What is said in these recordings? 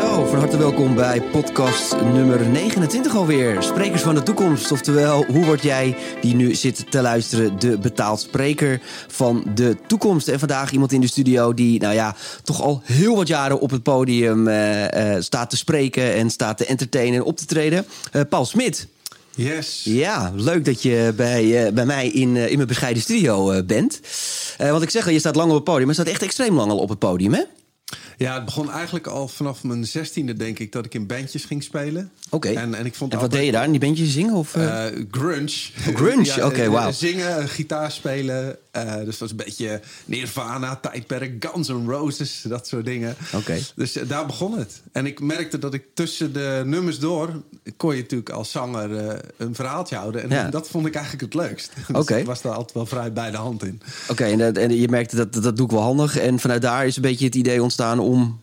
Zo, van harte welkom bij podcast nummer 29 alweer. Sprekers van de toekomst. Oftewel, hoe word jij die nu zit te luisteren de betaald spreker van de toekomst? En vandaag iemand in de studio die, nou ja, toch al heel wat jaren op het podium eh, eh, staat te spreken en staat te entertainen en op te treden. Eh, Paul Smit. Yes. Ja, leuk dat je bij, bij mij in, in mijn bescheiden studio bent. Want ik zeg al, je staat lang op het podium, maar je staat echt extreem lang al op het podium, hè? Ja, het begon eigenlijk al vanaf mijn zestiende, denk ik, dat ik in bandjes ging spelen. Oké. En, en ik vond En wat deed je daar? In die bandjes zingen? Of, eh? eh, grunge. grunge? Oké, eh, wauw. Zingen, gitaar spelen. Eh, dus dat was een beetje Nirvana, tijdperk, Guns N' Roses, dat soort dingen. Oké. Dus eh, daar begon het. En ik merkte dat ik tussen de nummers door... kon je natuurlijk als zanger eh, een verhaaltje houden. En Ja. dat vond ik eigenlijk het leukst. Dus Oké. ik was daar altijd wel vrij bij de hand in. Oké, en, en je merkte dat dat doe ik wel handig. En vanuit daar is een beetje het idee ontstaan om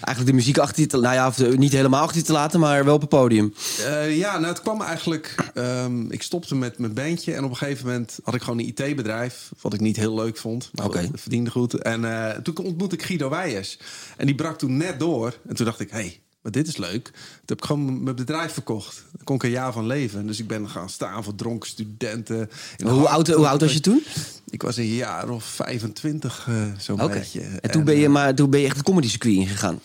eigenlijk de muziek achter je te... Nou ja, of niet helemaal achter je te laten, maar wel op het podium. Eh, ja, nou het kwam eigenlijk. ehm, ik stopte met mijn bandje en op een gegeven moment had ik gewoon een IT-bedrijf, wat ik niet heel leuk vond. Maar Oké. verdiende goed. En eh, toen ontmoette ik Guido Weijers. En die brak toen net door. En toen dacht ik, hé, hey, maar dit is leuk. Toen heb ik gewoon mijn bedrijf verkocht. Daar kon ik een jaar van leven. Dus ik ben gaan staan voor dronken studenten. Hoe oud, hoe oud was je toen? Ik was een jaar of 25, eh, zo'n beetje. En toen ben je, eh, maar toen ben je echt het comedy circuit ingegaan.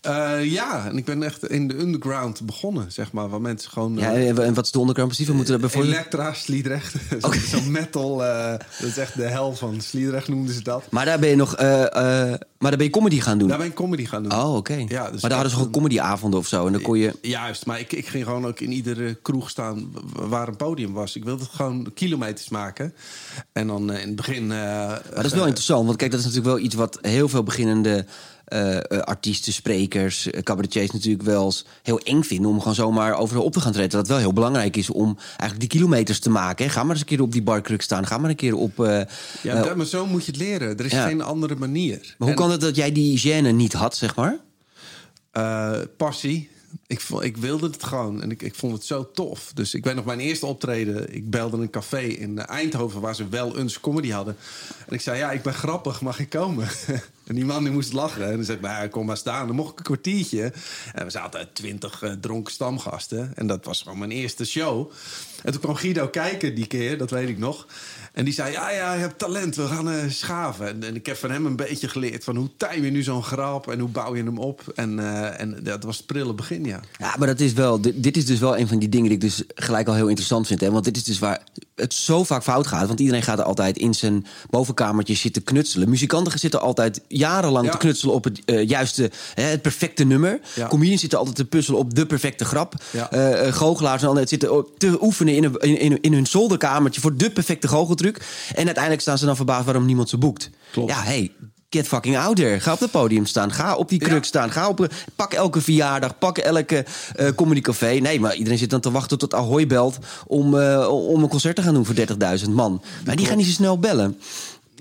eh, ja, en ik ben echt in de underground begonnen, zeg maar. Waar mensen gewoon... Ja, en, en wat is de onderkant precies? We moeten bijvoorbeeld... Elektra, Sliedrecht. Oké. zo'n metal. dat is echt de hel van Sliedrecht noemden ze dat. Maar daar ben je nog... maar daar ben je comedy gaan doen. Daar ben ik comedy gaan doen. Oh, oké. Ja, dus maar daar hadden had ze gewoon comedyavonden of zo. En dan kon je... Juist, maar ik, ik ging gewoon ook in iedere kroeg staan waar een podium was. Ik wilde gewoon kilometers maken. En dan in het begin... eh, Maar dat is wel interessant, want kijk, dat is natuurlijk wel iets wat heel veel beginnende eh, eh, artiesten, sprekers, eh, cabaretiers natuurlijk wel eens heel eng vinden om gewoon zomaar overal op te gaan treden. Dat het wel heel belangrijk is om eigenlijk die kilometers te maken. Hè. Ga maar eens een keer op die barkruk staan, ga maar een keer op. eh, Ja, eh, maar zo moet je het leren. Er is Ja. geen andere manier. maar hoe kan het dat jij die gêne niet had, zeg maar? eh, passie. Ik, ik wilde het gewoon en ik, ik vond het zo tof. Dus ik weet nog mijn eerste optreden. Ik belde een café in Eindhoven waar ze wel eens comedy hadden. En ik zei, ja, ik ben grappig, mag ik komen? en die man die moest lachen. En dan zei ik, kom maar staan. Dan mocht ik een kwartiertje. En we zaten uit twintig eh, dronken stamgasten. En dat was gewoon mijn eerste show. En toen kwam Guido kijken die keer, dat weet ik nog. En die zei, ja, ja, je hebt talent, we gaan eh, schaven. En, en ik heb van hem een beetje geleerd van hoe time je nu zo'n grap... en hoe bouw je hem op. En, eh, en dat was het prille begin, ja. Ja, maar dat is wel, dit, dit is dus wel een van die dingen die ik dus gelijk al heel interessant vind. Hè? Want dit is dus waar het zo vaak fout gaat. Want iedereen gaat er altijd in zijn bovenkamertje zitten knutselen. Muzikanten zitten altijd jarenlang Ja. te knutselen op het eh, juiste, hè, het perfecte nummer. Ja. Comedians zitten altijd te puzzelen op de perfecte grap. Ja. Goochelaars en altijd zitten te oefenen in, een, in, in, in hun zolderkamertje voor de perfecte goocheltruc. En uiteindelijk staan ze dan verbaasd waarom niemand ze boekt. Klopt. Ja, hey, get fucking out there. Ga op het podium staan. Ga op die kruk Ja. staan. Ga op, pak elke verjaardag. Pak elke eh comedycafé. Nee, maar iedereen zit dan te wachten tot Ahoy belt... om, eh, om een concert te gaan doen voor 30.000 man. Maar die gaan niet zo snel bellen.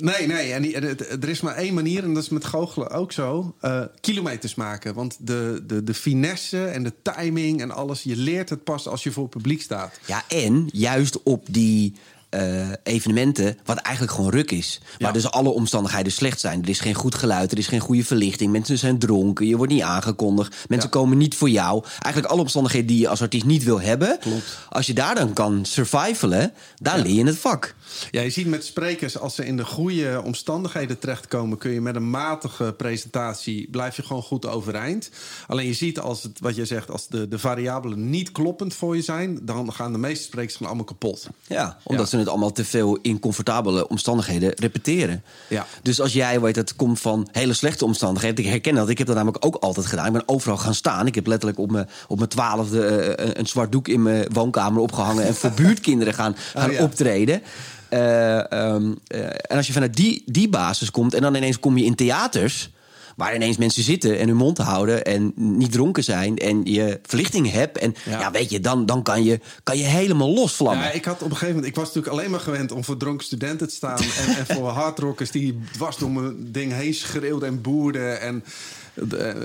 Nee, nee, en die- er is maar één manier, en dat is met goochelen ook zo. eh, kilometers maken. Want de, de, de finesse en de timing en alles... je leert het pas als je voor het publiek staat. Ja, en juist op die eh, evenementen, wat eigenlijk gewoon ruk is. Waar Ja. dus alle omstandigheden slecht zijn. Er is geen goed geluid, er is geen goede verlichting. Mensen zijn dronken, je wordt niet aangekondigd. Mensen Ja. komen niet voor jou. Eigenlijk alle omstandigheden die je als artiest niet wil hebben. Klopt. Als je daar dan kan survivalen, daar leer je het vak. Ja, je ziet met sprekers, als ze in de goede omstandigheden terechtkomen... kun je met een matige presentatie, blijf je gewoon goed overeind. Alleen je ziet, als het, wat je zegt, als de, de variabelen niet kloppend voor je zijn... dan gaan de meeste sprekers gewoon allemaal kapot. Ja, omdat ze het allemaal te veel in comfortabele omstandigheden repeteren. Ja. Dus als jij weet dat het komt van hele slechte omstandigheden, ik herken dat. Ik heb dat namelijk ook altijd gedaan. Ik ben overal gaan staan. Ik heb letterlijk op mijn, op mijn twaalfde eh, een zwart doek in mijn woonkamer opgehangen en voor buurtkinderen gaan, gaan ja. optreden. Eh, ehm, eh, en als je vanuit die, die basis komt en dan ineens kom je in theaters. Waar ineens mensen zitten en hun mond houden en niet dronken zijn en je verlichting hebt. En ja, Ja. weet je, dan, dan kan, je, kan je helemaal losvlammen. Ja, ik had op een gegeven moment, ik was natuurlijk alleen maar gewend om voor dronken studenten te staan. en, en voor hardrockers die dwars door mijn ding heen schreeuwden en boerden. En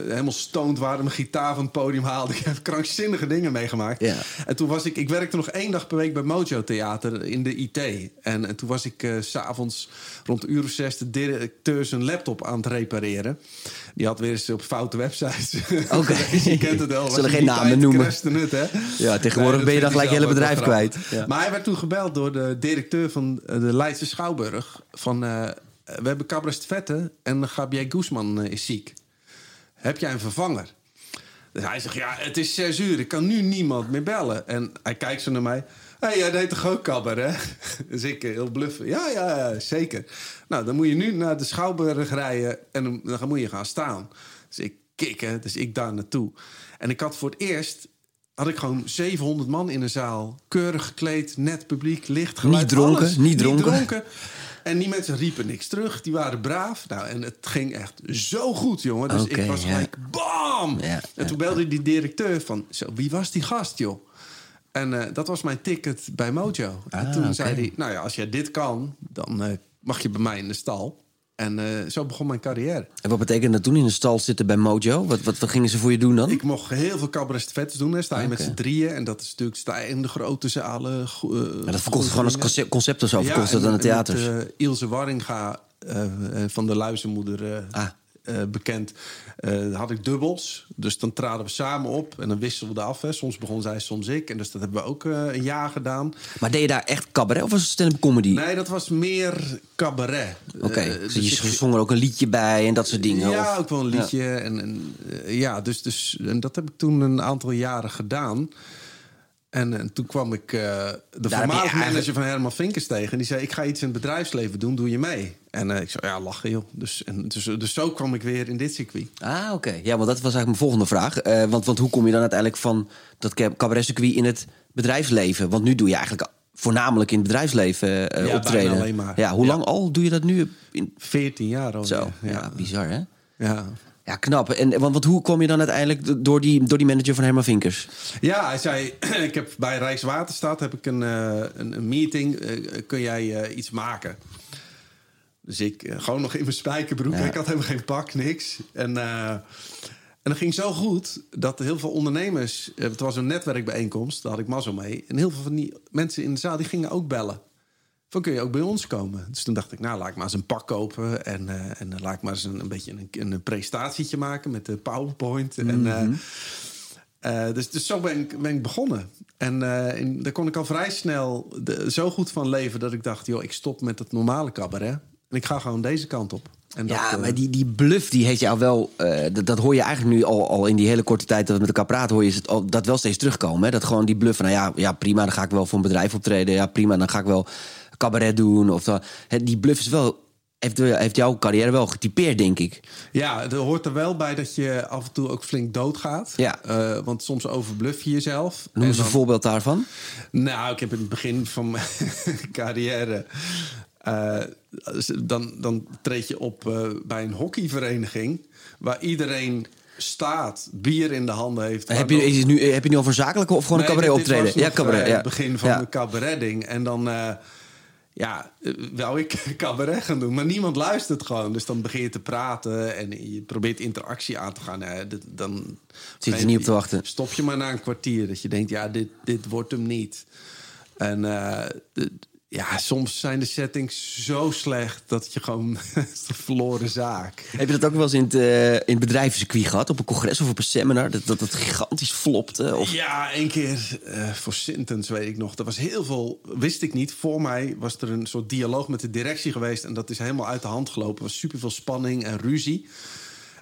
helemaal stoned waren, mijn gitaar van het podium haalde. Ik heb krankzinnige dingen meegemaakt. Ja. En toen was ik, ik werkte nog één dag per week bij Mojo Theater in de IT. En, en toen was ik eh, s s'avonds rond een uur of zes de directeur zijn laptop aan het repareren. Die had weer eens op foute websites. Oké. je kent het wel. Zullen geen namen noemen. Het, hè? Ja, tegenwoordig ben je dan gelijk je hele bedrijf kwijt. Ja. Maar hij werd toen gebeld door de directeur van eh, de Leidse Schouwburg. Van, eh, we hebben Cabres Vette en Gabriel Guzman eh, is ziek. Heb jij een vervanger? Dus hij zegt, ja, het is zes uur. Ik kan nu niemand meer bellen. En hij kijkt zo naar mij. Hé, hey, jij deed toch ook kabber, hè? Dus ik eh, heel bluffen. Ja, ja, ja, zeker. Nou, dan moet je nu naar de Schouwburg rijden... en dan, moet je gaan staan. Dus ik kikken, dus ik daar naartoe. En ik had voor het eerst... had ik gewoon 700 man in een zaal. Keurig gekleed, net publiek, licht, geluid, Niet dronken, alles. niet dronken. En die mensen riepen niks terug. Die waren braaf. Nou, en het ging echt zo goed, jongen. Dus ik was ja. gelijk, bam! Ja, en toen belde die directeur van... Zo, wie was die gast, joh? En eh, dat was mijn ticket bij Mojo. en Ah, toen zei hij... Nou ja, als jij dit kan, dan eh, mag je bij mij in de stal. En eh, zo begon mijn carrière. En wat betekent dat toen in de stal zitten bij Mojo? Wat, wat, wat gingen ze voor je doen dan? Ik mocht heel veel cabaret doen. Hè. Sta je met z'n drieën. En dat is natuurlijk sta je in de grote zalen. Maar dat verkocht gewoon als concept, concept of zo? verkocht Ja, dat aan de theaters? Met, eh, Ilse Warringa eh, van de Luizenmoeder Ah. Eh, bekend. Eh, had ik dubbels. Dus dan traden we samen op. En dan wisselden we af. Hè. Soms begon zij, soms ik. En dus dat hebben we ook eh, een jaar gedaan. Maar deed je daar echt cabaret of was het stand-up comedy? Nee, dat was meer cabaret. Oké, dus dus je ik- zong er ook een liedje bij en dat soort dingen? Ja, of? ook wel een liedje. En, en, ja, dus, dus, en dat heb ik toen een aantal jaren gedaan. En, en toen kwam ik eh, de voormalige eigenlijk- manager van Herman Vinkers tegen. En die zei, ik ga iets in het bedrijfsleven doen, doe je mee? En eh, ik zei, ja, lachen joh. Dus, en, dus, dus zo kwam ik weer in dit circuit. Ah, oké. Ja, want dat was eigenlijk mijn volgende vraag. Eh, want, want hoe kom je dan uiteindelijk van dat ca- cabaretcircuit in het bedrijfsleven? Want nu doe je eigenlijk voornamelijk in het bedrijfsleven eh, Ja, optreden. alleen maar. Ja, hoe Ja. lang al doe je dat nu? In... 14 jaar al. Zo, ja. bizar hè? ja. Ja, knap. En, want, want hoe kwam je dan uiteindelijk door die, door die manager van Herman Vinkers? Ja, hij zei, ik heb bij Rijkswaterstaat heb ik een, eh, een, een meeting. Eh, kun jij eh, iets maken? Dus ik gewoon nog in mijn spijkerbroek. Ja. Ik had helemaal geen pak, niks. En, en dat ging zo goed dat heel veel ondernemers... het was een netwerkbijeenkomst, daar had ik mazzel mee. En heel veel van die mensen in de zaal die gingen ook bellen. Van kun je ook bij ons komen? Dus toen dacht ik, nou laat ik maar eens een pak kopen. En, eh, en dan laat ik maar eens een, een beetje een, een prestatietje maken met de PowerPoint. En, eh, eh, dus, dus zo ben ik, ben ik begonnen. En eh, in- daar kon ik al vrij snel de- zo goed van leven dat ik dacht, joh, ik stop met het normale cabaret. En ik ga gewoon deze kant op. En dat, ja, eh, maar die, die bluff die heeft jou wel... eh, dat, dat hoor je eigenlijk nu al, al in die hele korte tijd dat we met elkaar praten... hoor je het al, dat wel steeds terugkomen. Hè? Dat gewoon die bluff nou ja, ja, prima, dan ga ik wel voor een bedrijf optreden. Ja, prima, dan ga ik wel cabaret doen. Of hè, die bluff is wel, heeft, heeft jouw carrière wel getypeerd, denk ik. Ja, er hoort er wel bij dat je af en toe ook flink doodgaat. Ja. Eh, want soms overbluff je jezelf. Noem En eens een voorbeeld daarvan. Nou, ik heb in het begin van mijn carrière. eh, dan, dan treed je op eh, bij een hockeyvereniging. waar iedereen staat, bier in de handen heeft. Heb je, is nu, heb je nu over zakelijke of gewoon een cabaret optreden? was Ja, cabaret. ja. Het begin van ja. mijn cabaretding. En dan, ja, eh, wou ik cabaret gaan doen. Maar niemand luistert gewoon. Dus dan begin je te praten en je probeert interactie aan te gaan. Dit- dan Zit je niet op te wachten. Stop je maar na een kwartier. Dat je denkt, ja, dit, dit wordt hem niet. En eh, ja, soms zijn de settings zo slecht dat je gewoon een verloren zaak. Heb je dat ook wel eens in het, eh, in het bedrijfscircuit gehad? Op een congres of op een seminar? Dat dat het gigantisch flopte? Of... Ja, één keer eh, voor Sintens weet ik nog. Er was heel veel, wist ik niet. Voor mij was er een soort dialoog met de directie geweest. En dat is helemaal uit de hand gelopen. Er was superveel spanning en ruzie.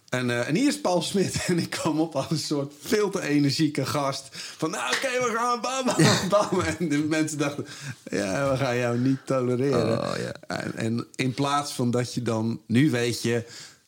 En, eh, en hier is Paul Smit. En ik kwam op als een soort veel te energieke gast. Van nou oké, we gaan bam, bam, bam. En de mensen dachten, ja, we gaan jou niet tolereren. Oh, ja. En, en in plaats van dat je dan, nu weet je,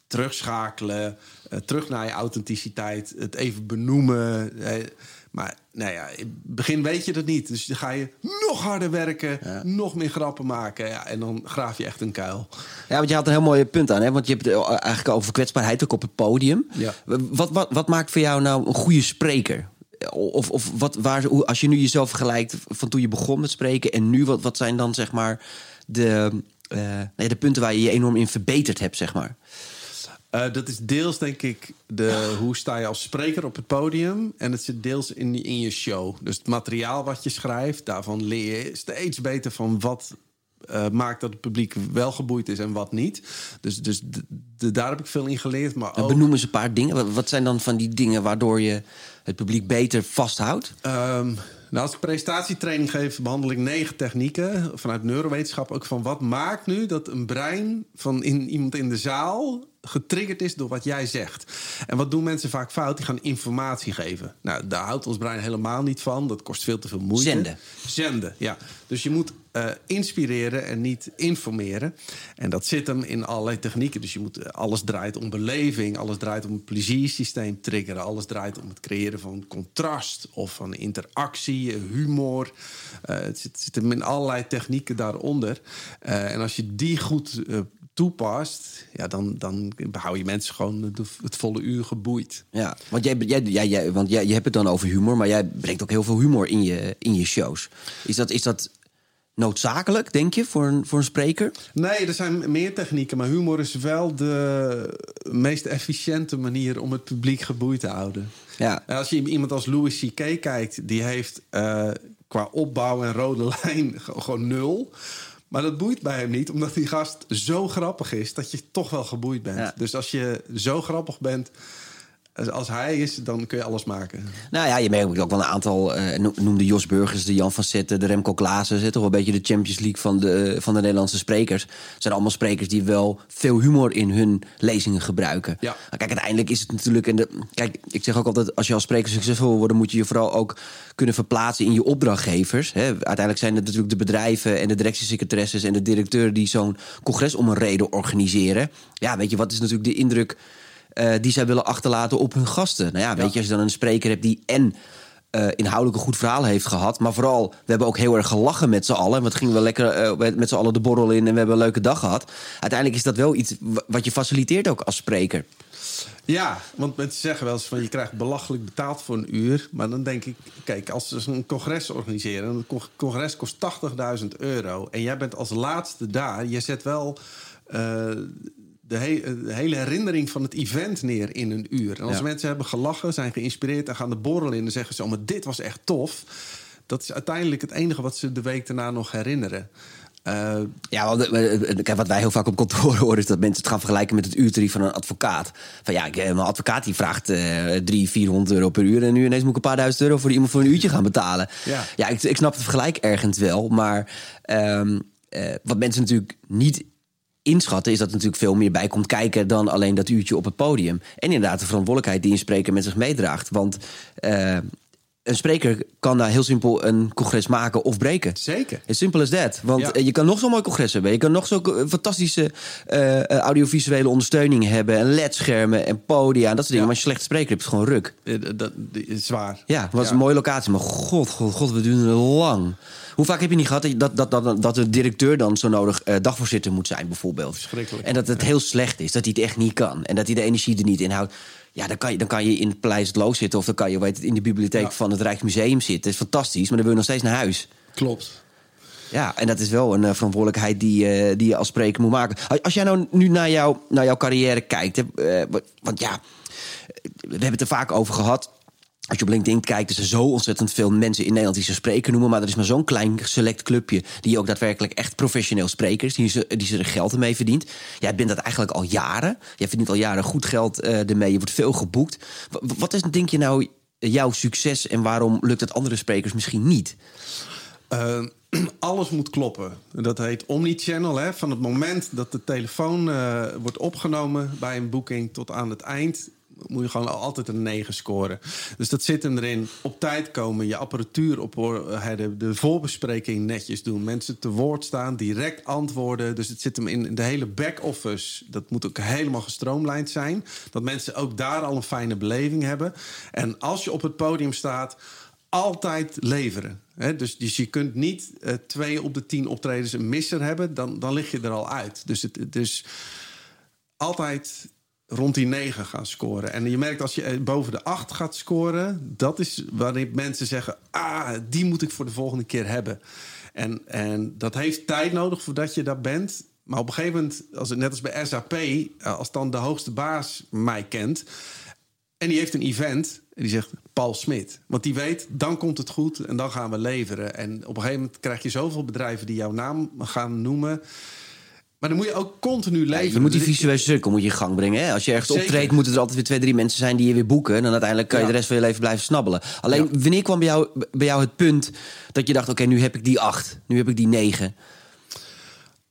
terugschakelen, eh, terug naar je authenticiteit, het even benoemen. eh, maar nou ja, in het begin weet je dat niet. Dus dan ga je nog harder werken, nog meer grappen maken. Ja, en dan graaf je echt een kuil. Ja, want je had een heel mooi punt aan. Hè? Want je hebt het eigenlijk over kwetsbaarheid ook op het podium. Ja. Wat, wat, wat maakt voor jou nou een goede spreker? Of, of wat, waar, als je nu jezelf vergelijkt van toen je begon met spreken en nu, wat, wat zijn dan zeg maar de, eh, de punten waar je je enorm in verbeterd hebt, zeg maar? Eh, dat is deels, denk ik, de, hoe sta je als spreker op het podium. En het zit deels in, in je show. Dus het materiaal wat je schrijft, daarvan leer je steeds beter van wat eh, maakt dat het publiek wel geboeid is en wat niet. Dus, dus daar heb ik veel in geleerd. Maar ook... Benoemen ze een paar dingen. Wat zijn dan van die dingen waardoor je het publiek beter vasthoudt? Um, nou, als ik presentatietraining geef, behandel ik negen technieken vanuit neurowetenschap. Ook van wat maakt nu dat een brein van in, iemand in de zaal getriggerd is door wat jij zegt. En wat doen mensen vaak fout? Die gaan informatie geven. Nou, daar houdt ons brein helemaal niet van. Dat kost veel te veel moeite. Zenden. Zenden, ja. Dus je moet uh, inspireren en niet informeren. En dat zit hem in allerlei technieken. Dus je moet, eh, alles draait om beleving, alles draait om een pleziersysteem triggeren, alles draait om het creëren van contrast of van interactie, humor. Uh, het, zit, zit hem in allerlei technieken daaronder. en als je die goed toepast, ja, dan, dan hou je mensen gewoon het volle uur geboeid. Ja, want jij, jij, jij, jij want jij, je hebt het dan over humor, maar jij brengt ook heel veel humor in je, in je shows. Is dat, is dat noodzakelijk, denk je, voor een, voor een spreker? Nee, er zijn meer technieken, maar humor is wel de meest efficiënte manier om het publiek geboeid te houden. Ja. Als je iemand als Louis C.K. kijkt, die heeft uh, qua opbouw en rode lijn gewoon nul. Maar dat boeit bij hem niet, omdat die gast zo grappig is dat je toch wel geboeid bent. Dus als je zo grappig bent, als hij is, dan kun je alles maken. Nou ja, je merkt ook wel een aantal. Uh, noemde Jos Burgers, de Jan van Zetten, de Remco Klaassen. Zit toch wel een beetje de Champions League van de, van de Nederlandse sprekers. Het zijn allemaal sprekers die wel veel humor in hun lezingen gebruiken. Ja. kijk, uiteindelijk is het natuurlijk. En de, kijk, ik zeg ook altijd: als je als spreker succesvol wil worden, moet je je vooral ook kunnen verplaatsen in je opdrachtgevers. Hè. Uiteindelijk zijn het natuurlijk de bedrijven en de directiesecretaresses en de directeur die zo'n congres om een reden organiseren. Ja, weet je, wat is natuurlijk de indruk uh, die zij willen achterlaten op hun gasten. Nou ja, weet je, als je dan een spreker hebt die en uh, inhoudelijk een goed verhaal heeft gehad. Maar vooral, we hebben ook heel erg gelachen met z'n allen. Want gingen we lekker uh, met z'n allen de borrel in en we hebben een leuke dag gehad. Uiteindelijk is dat wel iets wat je faciliteert ook als spreker. Ja, want mensen zeggen wel eens van je krijgt belachelijk betaald voor een uur. Maar dan denk ik, kijk, als ze een congres organiseren... een congres kost 80.000 euro en jij bent als laatste daar... je zet wel uh, de, hele herinnering van het event neer in een uur. En als mensen hebben gelachen, zijn geïnspireerd en gaan de borrel in en zeggen ze: Oh, maar dit was echt tof. Dat is uiteindelijk het enige wat ze de week daarna nog herinneren. Uh, ja, want, eh, kijk, wat wij heel vaak op kantoor horen is dat mensen het gaan vergelijken met het uurtarief van een advocaat. Van ja, mijn advocaat die vraagt uh, 300, 400 euro per uur en nu ineens moet ik een paar duizend euro voor iemand voor een uurtje gaan betalen. Ja, ja ik, ik snap het vergelijk ergens wel, maar um, uh, wat mensen natuurlijk niet inschatten, is dat natuurlijk veel meer bij komt kijken dan alleen dat uurtje op het podium. En inderdaad, de verantwoordelijkheid die een spreker met zich meedraagt. Want uh, een spreker kan daar heel simpel een congres maken of breken. Zeker. As simple as that. Want eh, je kan nog zo'n mooi congres hebben. Je kan nog zo'n fantastische uh, audiovisuele ondersteuning hebben. En ledschermen en podia en dat soort dingen. Maar als je slecht spreker hebt, is het gewoon ruk. Dat, is zwaar. Ja, het was een mooie locatie. Maar god, god, god, we duren lang. Hoe vaak heb je niet gehad dat, dat, dat, dat de directeur dan zo nodig uh, dagvoorzitter moet zijn, bijvoorbeeld? Verschrikkelijk. En dat het heel slecht is, dat hij het echt niet kan. En dat hij de energie er niet in houdt. Ja, dan kan je, dan kan je in het Paleis het Loos zitten... of dan kan je weet het, in de bibliotheek van het Rijksmuseum zitten. Dat is fantastisch, maar dan wil je nog steeds naar huis. Klopt. Ja, en dat is wel een uh, verantwoordelijkheid die, uh, die je als spreker moet maken. Als jij nou nu naar, jou, naar jouw carrière kijkt... Hè, want ja, we hebben het er vaak over gad als je op LinkedIn kijkt, is er zo ontzettend veel mensen in Nederland die ze spreken noemen. Maar er is maar zo'n klein select clubje die ook daadwerkelijk echt professioneel sprekers, die ze, die ze er geld mee verdient. Jij bent dat eigenlijk al jaren. Jij verdient al jaren goed geld uh, ermee. Je wordt veel geboekt. wat is, denk je nou, jouw succes en waarom lukt het andere sprekers misschien niet? Uh, alles moet kloppen. Dat heet omnichannel. Hè? Van het moment dat de telefoon uh, wordt opgenomen bij een boeking tot aan het eind moet je gewoon altijd een 9 scoren. Dus dat zit hem erin. Op tijd komen, je apparatuur op de, de voorbespreking netjes doen. Mensen te woord staan, direct antwoorden. Dus het zit hem in de hele back-office. Dat moet ook helemaal gestroomlijnd zijn. Dat mensen ook daar al een fijne beleving hebben. En als je op het podium staat altijd leveren. dus, dus je kunt niet uh, twee op de tien optredens een misser hebben, dan, dan lig je er al uit. Dus, het, dus altijd rond die 9 gaan scoren. En je merkt als je eh, boven de 8 gaat scoren, dat is waarin mensen zeggen: Ah, die moet ik voor de volgende keer hebben. En, en dat heeft tijd nodig voordat je daar bent. Maar op een gegeven moment, als het, net als bij SAP, eh, als dan de hoogste baas mij kent. En die heeft een event En die zegt Paul Smit. Want die weet, dan komt het goed en dan gaan we leveren. En op een gegeven moment krijg je zoveel bedrijven die jouw naam gaan noemen. Maar dan moet je ook continu leveren. Ja, je moet die Dus visuele cirkel moet je in gang brengen. Hè? Als je ergens Zeker. optreedt, moeten er altijd weer twee, drie mensen zijn die je weer boeken. En dan uiteindelijk kan je Ja. de rest van je leven blijven snabbelen. Alleen, wanneer kwam bij jou, bij jou het punt dat je dacht: oké, nu heb ik die acht, nu heb ik die negen.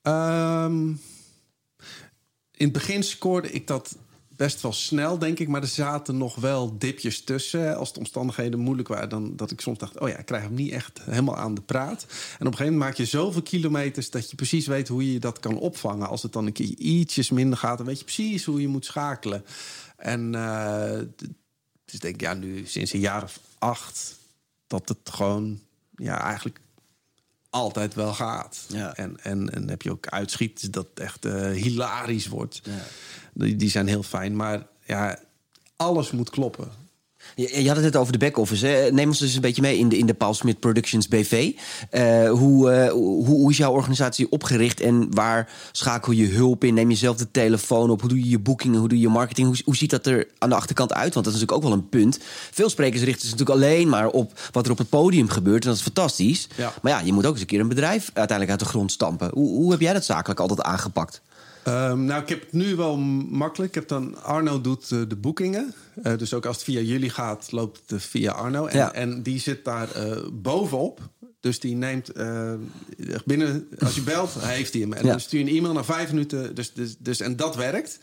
Ehm, in het begin scoorde ik dat best wel snel, denk ik. Maar er zaten nog wel dipjes tussen. Als de omstandigheden moeilijk waren, dan dat ik soms dacht... oh ja, ik krijg hem niet echt helemaal aan de praat. En op een gegeven moment maak je zoveel kilometers... dat je precies weet hoe je dat kan opvangen. Als het dan een keer ietsjes minder gaat... dan weet je precies hoe je moet schakelen. En eh, dus denk ik, ja, nu sinds een jaar of acht... dat het gewoon, ja, eigenlijk altijd wel gaat. Ja. En, en, en heb je ook uitschiet dat echt eh, hilarisch wordt. Die, die zijn heel fijn, maar ja, alles moet kloppen. Je, je had het net over de back-office. Hè? Neem ons dus een beetje mee in de, in de Paul Smit Productions BV. Eh, hoe, eh, hoe, hoe is jouw organisatie opgericht en waar schakel je hulp in? Neem je zelf de telefoon op? Hoe doe je je boekingen? Hoe doe je je marketing? Hoe, hoe ziet dat er aan de achterkant uit? Want dat is natuurlijk ook wel een punt. Veel sprekers richten zich natuurlijk alleen maar op wat er op het podium gebeurt. En dat is fantastisch. Ja. Maar ja, je moet ook eens een keer een bedrijf uiteindelijk uit de grond stampen. Hoe, hoe heb jij dat zakelijk altijd aangepakt? Ehm, nou, ik heb het nu wel makkelijk. Ik heb dan Arno doet eh, de boekingen. Eh, dus ook als het via jullie gaat, loopt het via Arno. En, Ja. en die zit daar eh, bovenop. Dus die neemt eh, binnen, als je belt, heeft hij hem. En Ja. dan stuur je een e-mail na vijf minuten. Dus, dus, dus, en dat werkt.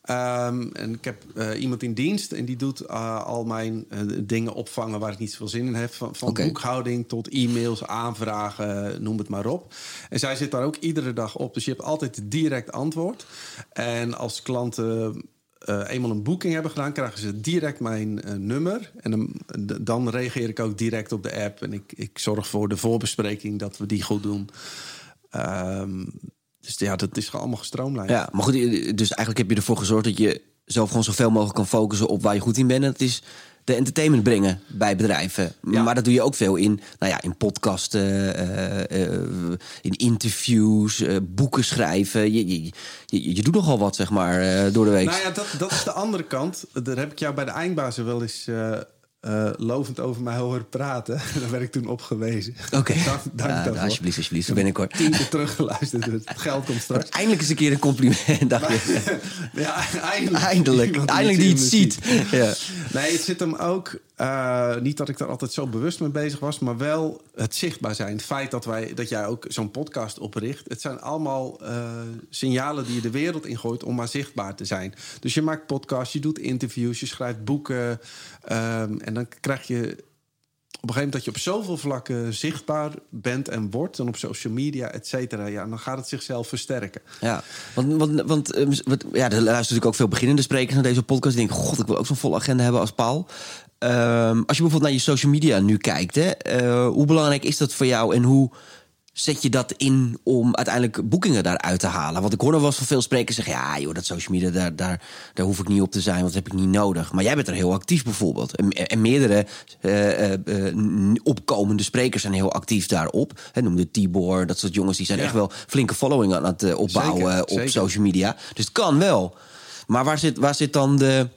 Ehm, en ik heb eh, iemand in dienst en die doet eh, al mijn eh, dingen opvangen waar ik niet zoveel zin in heb. Van, van boekhouding tot e-mails, aanvragen, noem het maar op. En zij zit daar ook iedere dag op. Dus je hebt altijd direct antwoord. En als klanten eenmaal een boeking hebben gedaan, krijgen ze direct mijn nummer. En dan, dan reageer ik ook direct op de app. En ik, ik zorg voor de voorbespreking dat we die goed doen. Ehm, dus ja, dat is gewoon allemaal gestroomlijnd. Ja, maar goed, dus eigenlijk heb je ervoor gezorgd dat je zelf gewoon zoveel mogelijk kan focussen op waar je goed in bent. En dat is de entertainment brengen bij bedrijven. Ja. Maar dat doe je ook veel in, nou ja, in podcasten, eh, eh, in interviews, eh, boeken schrijven. Je, je, je, je doet nogal wat, zeg maar, eh, door de week. Nou ja, dat, dat is de andere kant. Daar heb ik jou bij de eindbazen wel eens eh, lovend over mij horen praten. Daar werd ik toen op gewezen. Oké, Dank, dank Ja, alsjeblieft, alsjeblieft, zo ben ik hoor. Tien keer teruggeluisterd. Het geld komt straks. Eindelijk eens een keer een compliment, dacht je. Ja, eindelijk. Eindelijk, die het ziet. Ja. Nee, het zit hem ook. Eh, niet dat ik daar altijd zo bewust mee bezig was, maar wel het zichtbaar zijn. Het feit dat, wij, dat jij ook zo'n podcast opricht. Het zijn allemaal eh, signalen die je de wereld ingooit om maar zichtbaar te zijn. Dus je maakt podcasts, je doet interviews, je schrijft boeken. ehm, en dan krijg je op een gegeven moment dat je op zoveel vlakken zichtbaar bent en wordt, en op social media, et cetera, ja, dan gaat het zichzelf versterken. Ja, want, want, want eh, wat, ja, er luisteren natuurlijk ook veel beginnende sprekers naar deze podcast. Die denken, god, ik wil ook zo'n volle agenda hebben als Paul. Ehm, als je bijvoorbeeld naar je social media nu kijkt, hè, eh, hoe belangrijk is dat voor jou en hoe zet je dat in om uiteindelijk boekingen daaruit te halen? Want ik hoor nog wel eens van veel sprekers zeggen, ja joh, dat social media, daar, daar, daar hoef ik niet op te zijn, want dat heb ik niet nodig. Maar jij bent er heel actief bijvoorbeeld. En, en meerdere eh, eh, opkomende sprekers zijn heel actief daarop. Hè, noem de Tibor, dat soort jongens, die zijn Ja. echt wel flinke following aan het opbouwen Zeker, op zeker. social media. Dus het kan wel. Maar waar zit, waar zit dan de...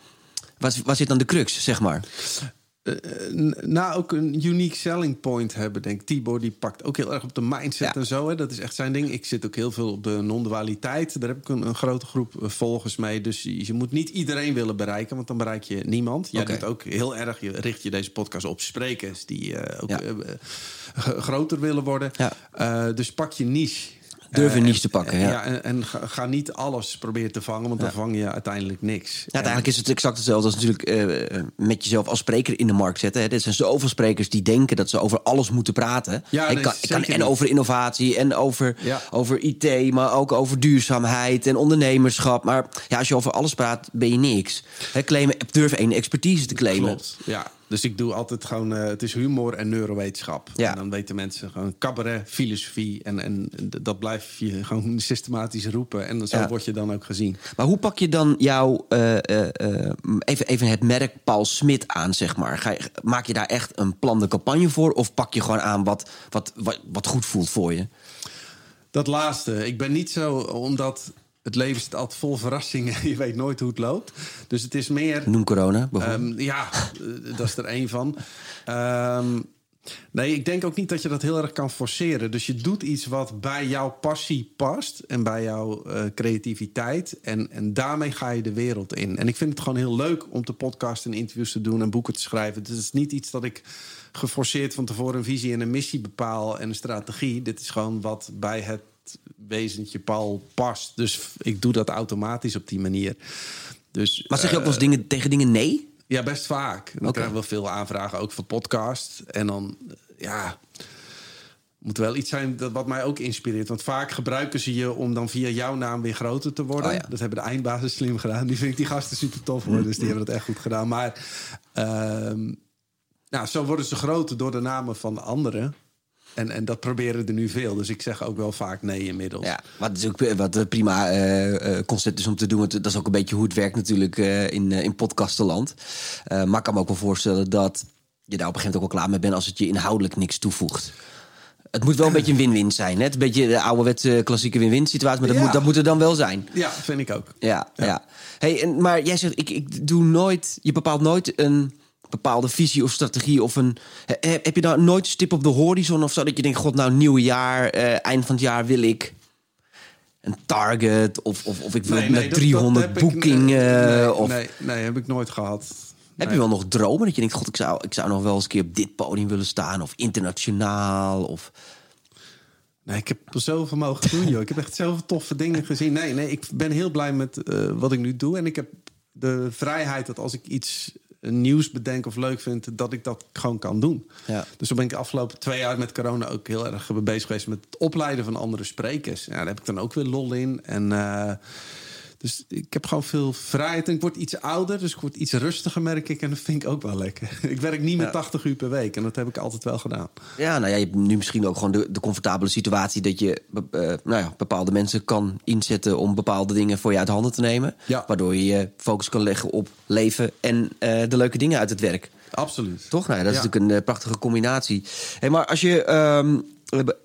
Waar, waar zit dan de crux, zeg maar? N- nou, ook een unique selling point hebben, denk ik. Tibor die pakt ook heel erg op de mindset Ja. en zo. Hè. Dat is echt zijn ding. Ik zit ook heel veel op de non-dualiteit. Daar heb ik een, een grote groep eh, volgers mee. Dus je, je moet niet iedereen willen bereiken, want dan bereik je niemand. Jij Oké. doet ook heel erg, je richt je deze podcast op sprekers... die ook Ja. groter willen worden. Ja. Dus pak je niche. Durf een Eh, niche en- te pakken, en- ja. en, en ga, niet alles proberen te vangen, want dan vang je uiteindelijk niks. Ja, uiteindelijk is het exact hetzelfde als natuurlijk eh, met jezelf als spreker in de markt zetten. Hè. Er zijn zoveel sprekers die denken dat ze over alles moeten praten. Ja, ik nee, kan, ik kan en niet. over innovatie en over, over IT, maar ook over duurzaamheid en ondernemerschap. Maar ja, als je over alles praat, ben je niks. Hè, claimen, durf één expertise te claimen. Klopt, ja. Dus ik doe altijd gewoon, eh, het is humor en neurowetenschap. Ja. En dan weten mensen gewoon cabaret, filosofie. En, en dat blijf je gewoon systematisch roepen. En zo Ja. word je dan ook gezien. Maar hoe pak je dan jouw, eh, eh, even, even het merk Paul Smit aan, zeg maar? Ga je, maak je daar echt een plan de campagne voor? Of pak je gewoon aan wat, wat, wat, wat goed voelt voor je? Dat laatste. Ik ben niet zo, omdat het leven zit altijd vol verrassingen. Je weet nooit hoe het loopt. Dus het is meer. Noem corona bijvoorbeeld. Ehm, ja, eh, dat is er één van. Ehm, nee, ik denk ook niet dat je dat heel erg kan forceren. Dus je doet iets wat bij jouw passie past en bij jouw eh, creativiteit. En, en daarmee ga je de wereld in. En ik vind het gewoon heel leuk om te podcasten en interviews te doen en boeken te schrijven. Dus het is niet iets dat ik geforceerd van tevoren een visie en een missie bepaal en een strategie. Dit is gewoon wat bij het wezentje Paul past. Dus ik doe dat automatisch op die manier. Dus, maar zeg je ook wel eens dingen, tegen dingen nee? Ja, best vaak. Dan Oké. krijgen we veel aanvragen, ook voor podcast. En dan, eh, ja, moet wel iets zijn dat wat mij ook inspireert. Want vaak gebruiken ze je om dan via jouw naam weer groter te worden. Oh ja. Dat hebben de eindbazen slim gedaan. Die vind ik die gasten super tof hoor. Dus die hebben dat echt goed gedaan. Maar ehm, nou, zo worden ze groter door de namen van anderen. En, en dat proberen er nu veel. Dus ik zeg ook wel vaak nee inmiddels. Ja, wat, is ook, wat een prima eh, eh, concept is om te doen. Want dat is ook een beetje hoe het werkt natuurlijk eh, in, eh, in podcastenland. Eh, maar ik kan me ook wel voorstellen dat je daar op een gegeven moment ook wel klaar mee bent... als het je inhoudelijk niks toevoegt. Het moet wel een beetje een win-win zijn. Hè? Het een beetje de ouderwetse klassieke win-win situatie. Maar dat, Ja. moet, dat moet er dan wel zijn. Ja, vind ik ook. Ja, ja. Hey, en, maar jij zegt, ik, ik doe nooit... Je bepaalt nooit een bepaalde visie of strategie of een... he- heb je nou nooit een stip op de horizon of zo? Dat je denkt, god, nou, nieuw jaar, eh, eind van het jaar wil ik een target of, of, of ik wil Nee, dat- 300 dat heb ik- boekingen. nee, of, nee, nee, heb ik nooit gehad. Heb je wel nog dromen dat je denkt, god, ik zou, ik zou nog wel eens een keer op dit podium willen staan of internationaal of... Nee, ik heb er zoveel mogen doen, joh. Ik heb echt zoveel toffe dingen gezien. Nee, nee, ik ben heel blij met eh, wat ik nu doe. En ik heb de vrijheid dat als ik iets nieuws bedenk of leuk vind... dat ik dat gewoon kan doen. Ja. Dus zo ben ik de afgelopen twee jaar met corona ook heel erg bezig geweest... met het opleiden van andere sprekers. Ja, daar heb ik dan ook weer lol in. En... dus ik heb gewoon veel vrijheid. En ik word iets ouder, dus ik word iets rustiger, merk ik. En dat vind ik ook wel lekker. Ik werk niet met 80 uur per week. En dat heb ik altijd wel gedaan. Ja, nou ja, je hebt nu misschien ook gewoon de, de comfortabele situatie dat je eh, nou ja, bepaalde mensen kan inzetten om bepaalde dingen voor je uit handen te nemen. Ja. Waardoor je je focus kan leggen op leven en eh, de leuke dingen uit het werk. Absoluut. Toch? Nou ja, dat is natuurlijk een eh, prachtige combinatie. Hey, maar als je ehm,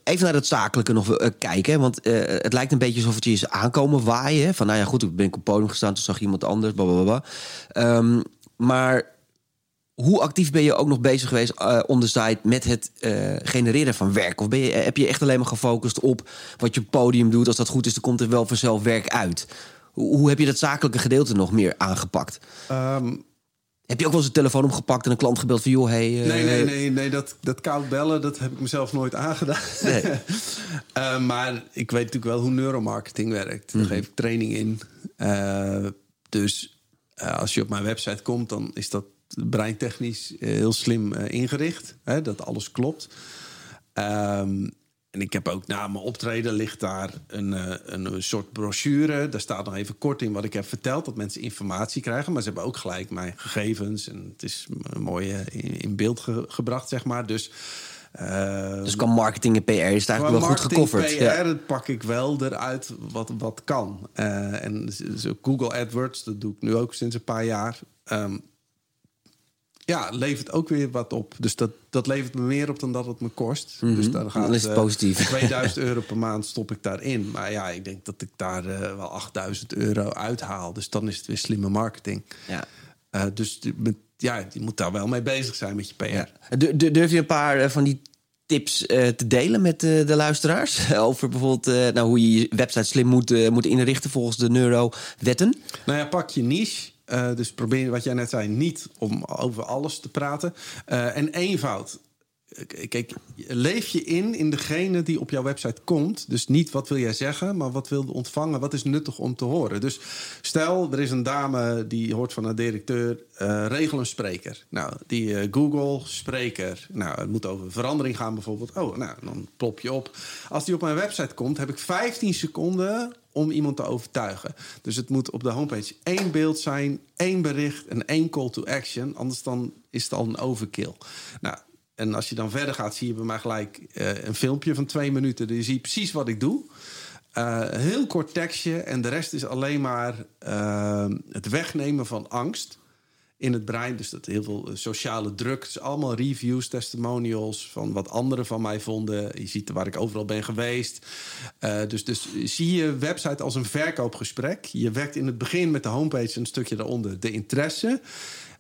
even naar het zakelijke nog eh, kijken, want eh, het lijkt een beetje alsof het je is aankomen waaien. Van nou ja, goed, ik ben op podium gestaan, toen zag iemand anders, blablabla. Ehm, maar hoe actief ben je ook nog bezig geweest eh on the side met het genereren van werk? Of ben je, heb je echt alleen maar gefocust op wat je podium doet? Als dat goed is, dan komt er wel vanzelf werk uit. Hoe, hoe heb je dat zakelijke gedeelte nog meer aangepakt? Ehm, Heb je ook wel eens een telefoon opgepakt en een klant gebeld van... joh, hey, eh, Nee, nee, nee, nee dat, dat koud bellen, dat heb ik mezelf nooit aangedaan. Nee. Eh, maar ik weet natuurlijk wel hoe neuromarketing werkt. Mhm. Daar geef ik training in. Eh, dus als je op mijn website komt, dan is dat breintechnisch heel slim ingericht. Hè, dat alles klopt. Ehm, en ik heb ook na mijn optreden ligt daar een, eh, een soort brochure. Daar staat nog even kort in wat ik heb verteld. Dat mensen informatie krijgen. Maar ze hebben ook gelijk mijn gegevens. En het is mooi eh, in, in beeld ge- gebracht, zeg maar. Dus, eh, Dus kan marketing en PR is het eigenlijk wel goed marketing, gecoverd. PR, Ja. dat pak ik wel eruit wat, wat kan. En Google AdWords, dat doe ik nu ook sinds een paar jaar. Ehm, ja, levert ook weer wat op. Dus dat, dat levert me meer op dan dat het me kost. Dus dan, gaat, Mhm. Dan is het eh, positief. 2000 euro per maand stop ik daarin. Maar ja, ik denk dat ik daar eh, wel 8000 euro uithaal. Dus dan is het weer slimme marketing. Ja. Eh, dus met, ja, je moet daar wel mee bezig zijn met je PR. Ja. Durf je een paar van die tips te delen met de luisteraars? Over bijvoorbeeld nou, hoe je je website slim moet, moet inrichten volgens de neurowetten? Nou ja, pak je niche. Eh, dus probeer, wat jij net zei, niet om over alles te praten. Eh, en eenvoud. K- Kijk, leef je in in degene die op jouw website komt. Dus niet wat wil jij zeggen, maar wat wil ontvangen? Wat is nuttig om te horen? Dus stel, er is een dame die hoort van een directeur... eh, regel een spreker. Nou, die eh, Google spreker. Nou, het moet over verandering gaan bijvoorbeeld. Oh, nou, dan plop je op. Als die op mijn website komt, heb ik 15 seconden om iemand te overtuigen. Dus het moet op de homepage één beeld zijn, één bericht en één call to action. Anders dan is het al een overkill. Nou, en als je dan verder gaat, zie je bij mij gelijk eh, een filmpje van twee minuten. Dus je precies wat ik doe. Een heel kort tekstje en de rest is alleen maar eh, het wegnemen van angst. In het brein. Dus dat heel veel sociale druk. Is allemaal reviews, testimonials van wat anderen van mij vonden. Je ziet waar ik overal ben geweest. Uh, dus, dus zie je website als een verkoopgesprek. Je werkt in het begin met de homepage een stukje daaronder de interesse.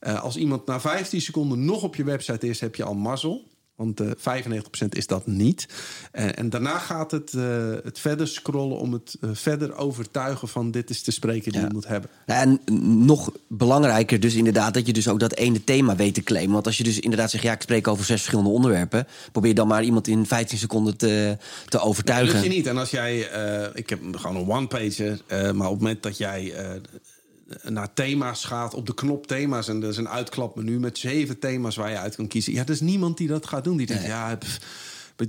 Uh, als iemand na 15 seconden nog op je website is, heb je al mazzel. Want uh, 95% is dat niet. Uh, en daarna gaat het, uh, het verder scrollen om het verder overtuigen van dit is de spreker die ja. je moet hebben. En nog belangrijker dus inderdaad dat je dus ook dat ene thema weet te claimen. Want als je dus inderdaad zegt, ja, ik spreek over zes verschillende onderwerpen, probeer dan maar iemand in 15 seconden te, te overtuigen. Dat lukt je niet. En als jij, ik heb gewoon een one-pager, maar op het moment dat jij naar thema's gaat, op de knop thema's. En er is een uitklapmenu met zeven thema's waar je uit kan kiezen. Ja, er is niemand die dat gaat doen. Die denkt, nee. ja, pff,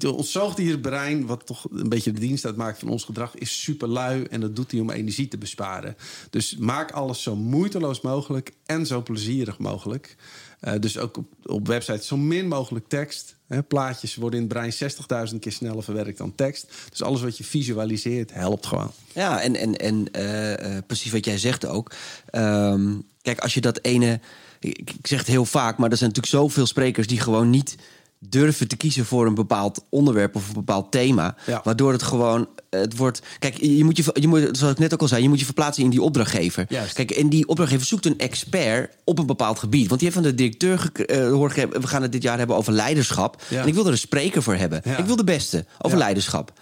ons zoogdierbrein, wat toch een beetje de dienst uitmaakt van ons gedrag, is super lui. En dat doet hij om energie te besparen. Dus maak alles zo moeiteloos mogelijk en zo plezierig mogelijk. Uh, dus ook op, op websites zo min mogelijk tekst. Hè, plaatjes worden in het brein 60.000 keer sneller verwerkt dan tekst. Dus alles wat je visualiseert helpt gewoon. Ja, en, en, en uh, uh, precies wat jij zegt ook. Um, kijk, als je dat ene. Ik, ik zeg het heel vaak, maar er zijn natuurlijk zoveel sprekers die gewoon niet durven te kiezen voor een bepaald onderwerp of een bepaald thema. Ja. Waardoor het gewoon. Het wordt. Kijk, je moet je, je moet, zoals ik net ook al zei, je moet je verplaatsen in die opdrachtgever. Juist. Kijk, en die opdrachtgever zoekt een expert op een bepaald gebied. Want die heeft van de directeur uh, hoort, we gaan het dit jaar hebben over leiderschap. Ja. En ik wil er een spreker voor hebben. Ja. Ik wil de beste over leiderschap.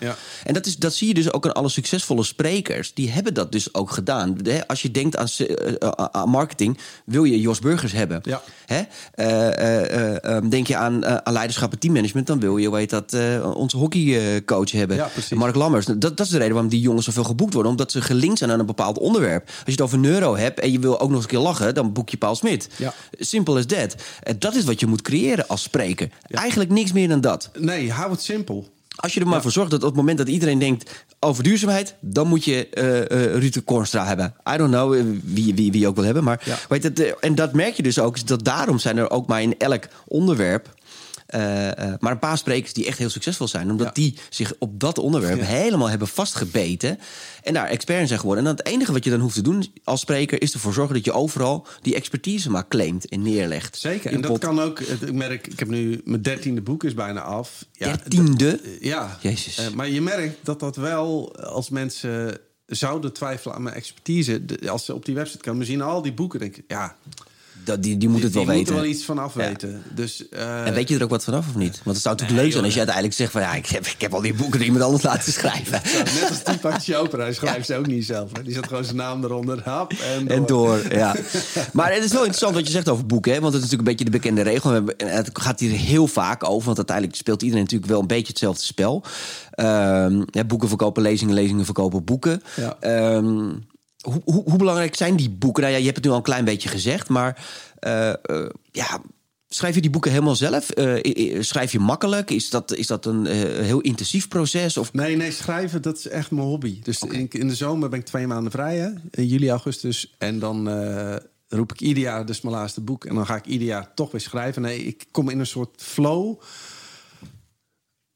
En dat, is, dat zie je dus ook aan alle succesvolle sprekers. Die hebben dat dus ook gedaan. Als je denkt aan, uh, aan marketing, wil je Jos Burgers hebben. Hè? Uh, denk je aan, aan leiderschap leiderschap en teammanagement, dan wil je, weet dat, uh, onze hockeycoach hebben. Ja, Mark Lammers. Dat, dat is de reden waarom die jongens zoveel geboekt worden. Omdat ze gelinkt zijn aan een bepaald onderwerp. Als je het over neuro hebt en je wil ook nog eens een keer lachen, dan boek je Paul Smit. Ja. Simpel as that. En dat is wat je moet creëren als spreker. Ja. Eigenlijk niks meer dan dat. Nee, hou het simpel. Als je er maar ja. voor zorgt dat op het moment dat iedereen denkt over duurzaamheid, dan moet je uh, uh, Ruud Kornstra hebben. I don't know wie, wie, wie ook wil hebben. Maar ja. weet het, en dat merk je dus ook. Dat daarom zijn er ook maar in elk onderwerp maar een paar sprekers die echt heel succesvol zijn. Omdat ja. die zich op dat onderwerp ja. helemaal hebben vastgebeten. En daar expert in zijn geworden. En dan het enige wat je dan hoeft te doen als spreker... is ervoor zorgen dat je overal die expertise maar claimt en neerlegt. Zeker. En dat pot. kan ook... Ik merk, ik heb nu... Mijn dertiende boek is bijna af. Ja, dertiende? Ja. Jezus. Uh, maar je merkt dat dat wel als mensen zouden twijfelen aan mijn expertise... als ze op die website komen, zien al die boeken... denken ja dat, die, die moet het die, wel die weten. er wel iets van af weten. Ja. Dus, uh, en weet je er ook wat vanaf of niet? Want het zou natuurlijk nee, leuk zijn als je uiteindelijk zegt van... ja, ik heb, ik heb al die boeken die iemand anders laten schrijven. Net als die Pakje Opera, hij schrijft ze ook niet zelf. Hè? Die zet gewoon zijn naam eronder, hap, en door. En door, ja. maar het is wel interessant wat je zegt over boeken. Hè? Want het is natuurlijk een beetje de bekende regel. Het gaat hier heel vaak over. Want uiteindelijk speelt iedereen natuurlijk wel een beetje hetzelfde spel. Um, ja, boeken verkopen lezingen, lezingen verkopen boeken. Ja. Um, hoe, hoe, hoe, belangrijk zijn die boeken? Nou ja, je hebt het nu al een klein beetje gezegd, maar uh, uh, ja, schrijf je die boeken helemaal zelf? Uh, schrijf je makkelijk? Is dat, is dat een heel intensief proces? Of? Nee, nee, schrijven dat is echt mijn hobby. Dus okay. in, in, de zomer ben ik twee maanden vrij, hè? in juli, augustus. En dan roep ik ieder jaar dus mijn laatste boek. En dan ga ik ieder jaar toch weer schrijven. Nee, ik kom in een soort flow.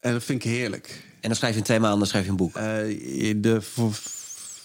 En dat vind ik heerlijk. En dan schrijf je in twee maanden schrijf je een boek? de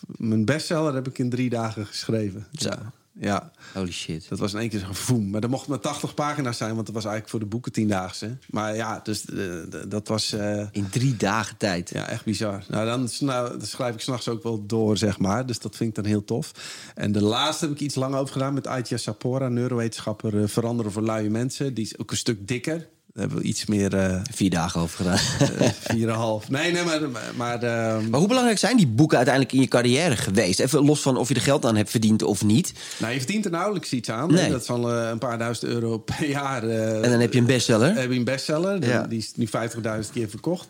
mijn bestseller heb ik in drie dagen geschreven. Zo. Ja. ja. Holy shit. Dat was in één keer zo'n voem. Maar er mochten maar 80 pagina's zijn, want dat was eigenlijk voor de boeken tiendaagse. Maar ja, dus uh, dat was... Uh, in drie dagen tijd? Ja, echt bizar. Nou, dan, nou, dan schrijf ik s'nachts ook wel door, zeg maar. Dus dat vind ik dan heel tof. En de laatste heb ik iets lang over gedaan met Aitja Sapora, neurowetenschapper uh, Veranderen voor luie mensen. Die is ook een stuk dikker hebben we iets meer... Uh, Vier dagen over gedaan. uh, vier en half. Nee, nee, maar... Maar, uh, maar hoe belangrijk zijn die boeken uiteindelijk in je carrière geweest? Even los van of je er geld aan hebt verdiend of niet. Nou, je verdient er nauwelijks iets aan. Nee. Dat is al een paar duizend euro per jaar. en dan heb je een bestseller. heb je een bestseller. Ja. Die is nu 50.000 keer verkocht.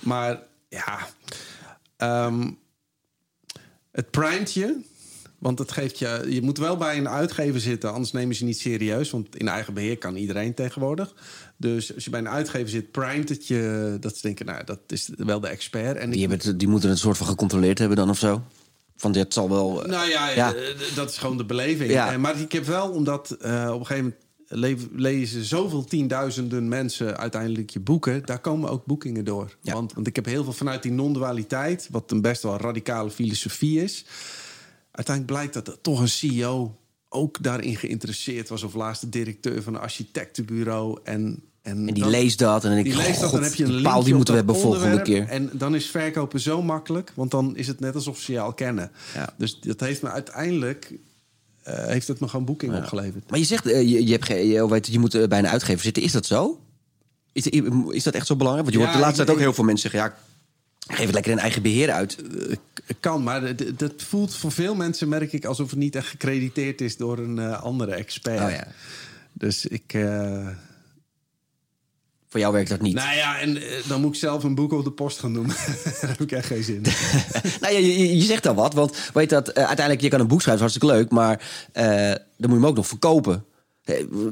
Maar ja... Um, het primet je... Want het geeft je, je moet wel bij een uitgever zitten, anders nemen ze niet serieus. Want in eigen beheer kan iedereen tegenwoordig. Dus als je bij een uitgever zit, primet het je. Dat ze denken, nou, dat is wel de expert. En die, hebben het, die moeten het een soort van gecontroleerd hebben dan of zo? Van dit zal wel. Nou ja, ja. dat is gewoon de beleving. Ja. Maar ik heb wel, omdat uh, op een gegeven moment lezen zoveel tienduizenden mensen uiteindelijk je boeken. Daar komen ook boekingen door. Ja. Want, want ik heb heel veel vanuit die non-dualiteit, wat een best wel radicale filosofie is. Uiteindelijk blijkt dat er toch een CEO ook daarin geïnteresseerd was. Of laatst de directeur van een architectenbureau. En, en, En die dan- leest dat en dan denk die ik, dat, dan heb je een paal die moeten we hebben volgende keer. En dan is verkopen zo makkelijk, want dan is het net alsof ze je al kennen. Ja. Dus dat heeft me uiteindelijk eh, heeft het me gewoon boeking opgeleverd. Maar je zegt, eh, je, je, hebt ge- je, weet, je moet eh, bij een uitgever zitten. Is dat zo? Is, is dat echt zo belangrijk? Want je Ja, hoort de laatste ik- tijd ook heel veel mensen zeggen... ja, geef het lekker in eigen beheer uit. Kan, maar dat voelt voor veel mensen, merk ik, alsof het niet echt gecrediteerd is door een andere expert. Oh ja. Dus ik. Voor jou werkt dat niet. nou ja, en eh, dan moet ik zelf een boek op de post gaan doen. Daar heb ik echt geen zin in. nou, je, je, je zegt al wat, want weet dat, eh, uiteindelijk, je kan een boek schrijven, hartstikke leuk, maar eh, dan moet je hem ook nog verkopen.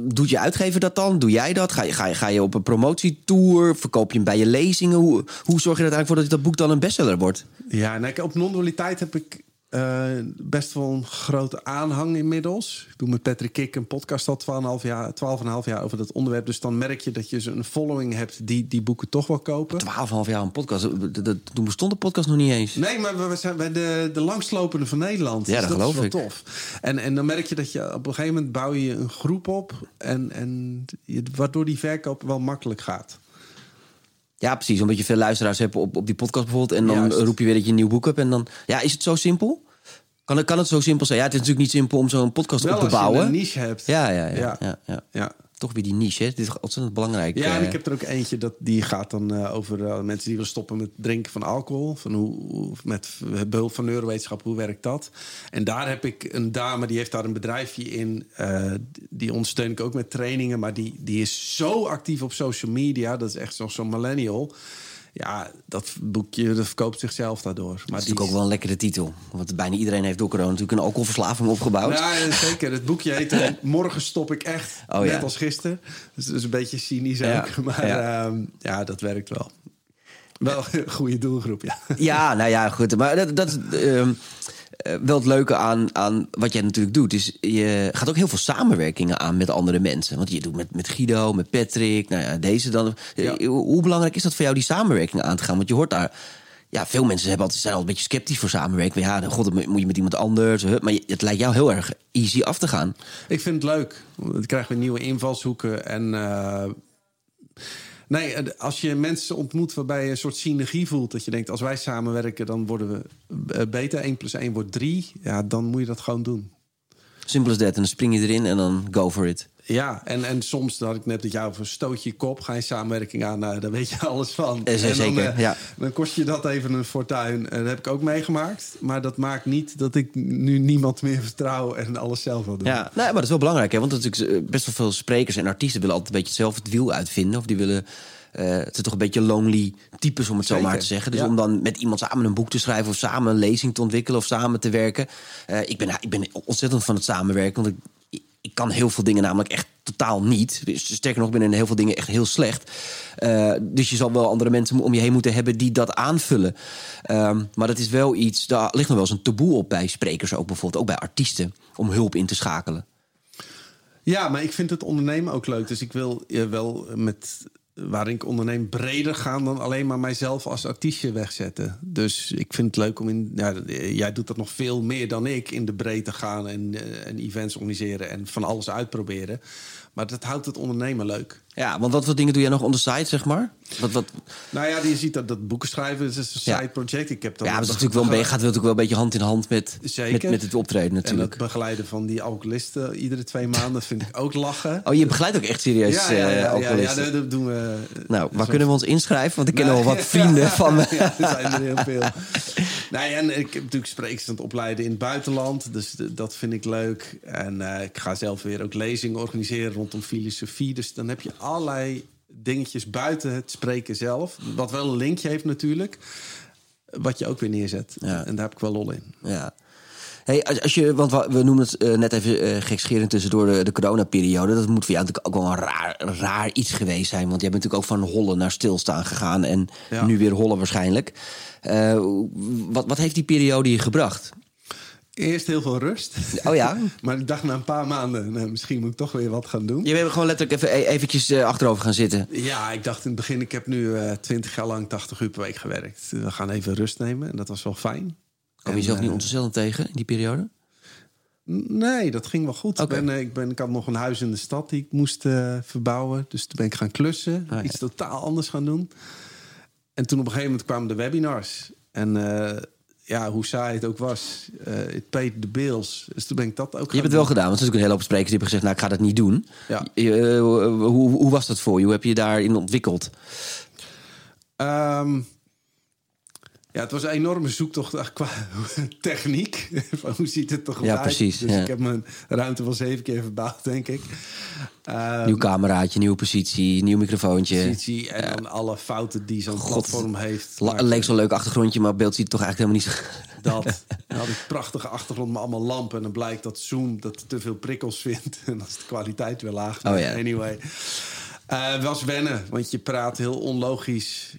Doet je uitgever dat dan? Doe jij dat? Ga je, ga je, ga je op een promotietour? Verkoop je hem bij je lezingen? Hoe, hoe zorg je er uiteindelijk voor dat dat boek dan een bestseller wordt? Ja, nou, op non-dualiteit heb ik eh, best wel een grote aanhang inmiddels. Ik doe met Patrick Kik een podcast al 12,5 jaar, 12,5 jaar over dat onderwerp. Dus dan merk je dat je zo'n following hebt die die boeken toch wel kopen. 12,5 jaar een podcast. Toen bestond de podcast nog niet eens. Nee, maar we- zijn bij de, de langstlopende van Nederland. Ja, Dus dat dat geloof is wel ik. tof. En, en dan merk je dat je op een gegeven moment bouw je een groep op. En, en je, waardoor die verkoop wel makkelijk gaat. Ja, precies. Omdat je veel luisteraars hebt op, op die podcast bijvoorbeeld. En dan Juist. roep je weer dat je een nieuw boek hebt. En dan, ja, is het zo simpel? Kan het, kan het zo simpel zijn? Ja, het is natuurlijk niet simpel om zo'n podcast Wel op te als je bouwen. een niche hebt. Ja, ja, ja. Ja. ja. ja, Ja. Toch weer die niche, hè? Dit is ontzettend belangrijk. Ja, en eh. ik heb er ook eentje dat die gaat dan eh, over eh, mensen die willen stoppen met drinken van alcohol. Van hoe, met behulp van neurowetenschap, hoe werkt dat? En daar heb ik een dame die heeft daar een bedrijfje in. eh, die ondersteun ik ook met trainingen, maar die, die is zo actief op social media. Dat is echt zo- zo'n millennial. Ja, dat boekje dat verkoopt zichzelf daardoor. Maar Dat is die natuurlijk ook wel een lekkere titel. Want bijna iedereen heeft door corona natuurlijk een alcoholverslaving opgebouwd. Ja, zeker. Het boekje heet eh, Morgen stop ik echt. Oh, net ja. als gisteren. Dus dat is een beetje cynisch Ja, ook. Maar ja. ja. ja, dat werkt wel. Wel een goede doelgroep, ja. Ja, nou ja, goed. Maar dat, ehm, eh, wel het leuke aan, aan wat jij natuurlijk doet. Is je gaat ook heel veel samenwerkingen aan met andere mensen. Want je doet met, met Guido, met Patrick, nou ja, deze dan. Ja. Eh, Hoe belangrijk is dat voor jou, die samenwerking aan te gaan? Want je hoort daar... Ja, veel mensen hebben altijd, zijn altijd een beetje sceptisch voor samenwerking. Ja, god, dan moet je met iemand anders. Maar het lijkt jou heel erg easy af te gaan. Ik vind het leuk. Dan krijgen we nieuwe invalshoeken. En eh, nee, eh, als je mensen ontmoet waarbij je een soort synergie voelt... dat je denkt, als wij samenwerken, dan worden we eh, beter. 1 plus 1 wordt 3. Ja, dan moet je dat gewoon doen. Simpel as that. En dan spring je erin en dan go for it. Ja, en, en soms, dat had ik net dat jou over stoot je kop, ga je samenwerking aan, nou, daar weet je alles van. En dan, zeker, eh, ja. dan kost je dat even een fortuin. En dat heb ik ook meegemaakt. Maar dat maakt niet dat ik nu niemand meer vertrouw en alles zelf wil doen. Ja, nou, maar dat is wel belangrijk, hè? want natuurlijk eh, best wel veel sprekers en artiesten willen altijd een beetje zelf het wiel uitvinden. Of die willen. eh, het zijn toch een beetje lonely types, om het zo maar te zeggen. Dus ja. om dan met iemand samen een boek te schrijven, of samen een lezing te ontwikkelen, of samen te werken. Ik, ben, ik ben ontzettend van het samenwerken, want ik, ik kan heel veel dingen namelijk echt totaal niet. Dus Sterker nog, ik ben heel veel dingen echt heel slecht. Eh, dus je zal wel andere mensen om je heen moeten hebben die dat aanvullen. Ehm, maar dat is wel iets, daar ligt nog wel eens een taboe op bij sprekers ook bijvoorbeeld, ook bij artiesten, om hulp in te schakelen. Ja, maar ik vind het ondernemen ook leuk. Dus ik wil wel met waarin ik onderneem breder gaan dan alleen maar mijzelf als artiestje wegzetten. Dus ik vind het leuk om in. Ja, jij doet dat nog veel meer dan ik in de breedte gaan en, eh, en events organiseren en van alles uitproberen. Maar dat houdt het ondernemen leuk. Ja, want wat voor dingen doe jij nog on the side, zeg maar? Wat, wat, Nou ja, je ziet dat, dat boeken schrijven is een side project. Ik heb dat ja, dat is natuurlijk wel een beetje, gaat natuurlijk wel een beetje hand in hand met, Zeker. met, met het optreden En natuurlijk. het begeleiden van die alcoholisten iedere twee maanden vind ik ook lachen. Oh, je begeleidt ook echt serieus ja, ja, ja, eh, ja, ja, alcoholisten. dat, doen we. nou, waar kunnen we ons inschrijven? Want ik ken al wat vrienden van me. Ja, er zijn er heel veel. Nee, en ik heb natuurlijk sprekers aan het opleiden in het buitenland. Dus dat vind ik leuk. En eh, ik ga zelf weer ook lezingen organiseren rondom filosofie. Dus dan heb je allerlei dingetjes buiten het spreken zelf. Wat wel een linkje heeft natuurlijk. Wat je ook weer neerzet. Ja. En daar heb ik wel lol in. Ja. Hey, als, als je, want we noemen het eh, net even eh gekscherend tussendoor de, de coronaperiode. Dat moet voor jou natuurlijk ook wel een raar, raar iets geweest zijn. Want jij bent natuurlijk ook van hollen naar stilstaan gegaan. En Ja. nu weer hollen waarschijnlijk. Eh, wat, wat heeft die periode je gebracht? Eerst heel veel rust. Oh ja? Maar ik dacht na een paar maanden, nou, misschien moet ik toch weer wat gaan doen. Je bent gewoon letterlijk even e- eventjes eh, achterover gaan zitten. Ja, ik dacht in het begin, ik heb nu twintig jaar lang 80 uur per week gewerkt. We gaan even rust nemen en dat was wel fijn. Kom je En, jezelf niet eh, ontzettend tegen in die periode? Nee, dat ging wel goed. Ik, ben, eh, ik, ben, ik had nog een huis in de stad die ik moest eh, verbouwen. Dus toen ben ik gaan klussen. Ah, ja. Iets totaal anders gaan doen. En toen op een gegeven moment kwamen de webinars. En eh, ja, hoe saai het ook was, eh het paid the bills. Dus toen ben ik dat ook Je hebt het wel gedaan, want er zijn natuurlijk een hele hoop sprekers die hebben gezegd... nou, ik ga dat niet doen. Ja. Eh, hoe, hoe was dat voor je? Hoe heb je je daarin ontwikkeld? Ehm, ja, het was een enorme zoektocht eh, qua techniek. Van hoe ziet het toch Ja, uit? precies, Dus ja. ik heb mijn ruimte wel zeven keer verbouwd, denk ik. Ehm, Nieuw cameraatje, nieuwe positie, nieuw microfoontje. positie en dan alle fouten die zo'n platform heeft. La- maakt leek zo'n leuk achtergrondje, maar beeld ziet het toch eigenlijk helemaal niet zo... dat. Dan had ik prachtige achtergrond met allemaal lampen. En dan blijkt dat Zoom dat te veel prikkels vindt. En dan is de kwaliteit weer laag. Oh ja. Anyway. Eh, het was wennen, want je praat heel onlogisch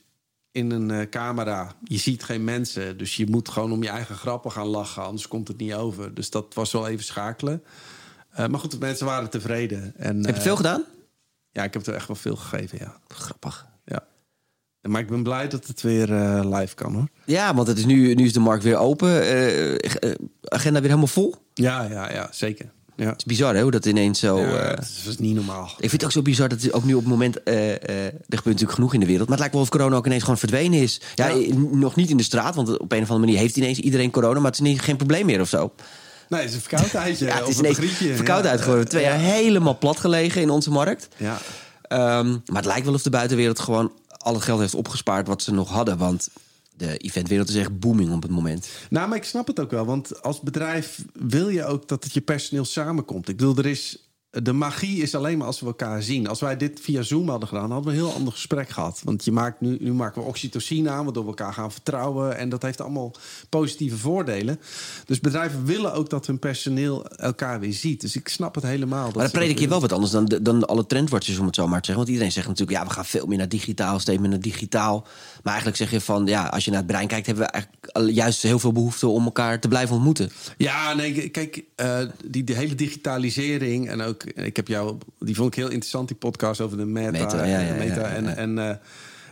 in een eh, camera. Je ziet geen mensen, dus je moet gewoon om je eigen grappen gaan lachen. Anders komt het niet over. Dus dat was wel even schakelen. Eh, maar goed, de mensen waren tevreden. En, Heb je eh, veel gedaan? Ja, ik heb er echt wel veel gegeven, ja. Grappig. ja. Maar ik ben blij dat het weer live kan, hoor. Ja, want het is nu, nu is de markt weer open. agenda weer helemaal vol. Ja, ja, ja, zeker. Ja. is bizar hè, hoe dat ineens zo... ja, eh, het was niet normaal. Ik vind het ook zo bizar dat het ook nu op het moment... eh, eh, er gebeurt natuurlijk genoeg in de wereld. Maar het lijkt wel of corona ook ineens gewoon verdwenen is. Ja, nog niet in de straat, want op een of andere manier heeft ineens iedereen corona. Maar het is niet, geen probleem meer of zo. Nee, het is een verkoudheidje. Ja, het is een griepje. verkoudheid Ja, geworden. Twee ja. jaar helemaal plat gelegen in onze markt. Ja. Ehm, maar het lijkt wel of de buitenwereld gewoon al het geld heeft opgespaard wat ze nog hadden. Want de eventwereld is echt booming op het moment. Nou, maar ik snap het ook wel. Want als bedrijf wil je ook dat het je personeel samenkomt. Ik bedoel, er is... De magie is alleen maar als we elkaar zien. Als wij dit via Zoom hadden gedaan, hadden we een heel ander gesprek gehad. Want je maakt nu, nu maken we oxytocine aan, waardoor we elkaar gaan vertrouwen. En dat heeft allemaal positieve voordelen. Dus bedrijven willen ook dat hun personeel elkaar weer ziet. Dus ik snap het helemaal. dat Maar dan predik je wel wat anders dan, dan alle trendwatchers, om het zo maar te zeggen. Want iedereen zegt natuurlijk, ja, we gaan veel meer naar digitaal, steeds meer naar digitaal. Maar eigenlijk zeg je van, ja, als je naar het brein kijkt, hebben we eigenlijk juist heel veel behoefte om elkaar te blijven ontmoeten. Ja, nee, kijk, eh, die, die hele digitalisering en ook, ik heb jou, die vond ik heel interessant, die podcast over de meta. Meta, ja, ja, meta ja, en, en eh,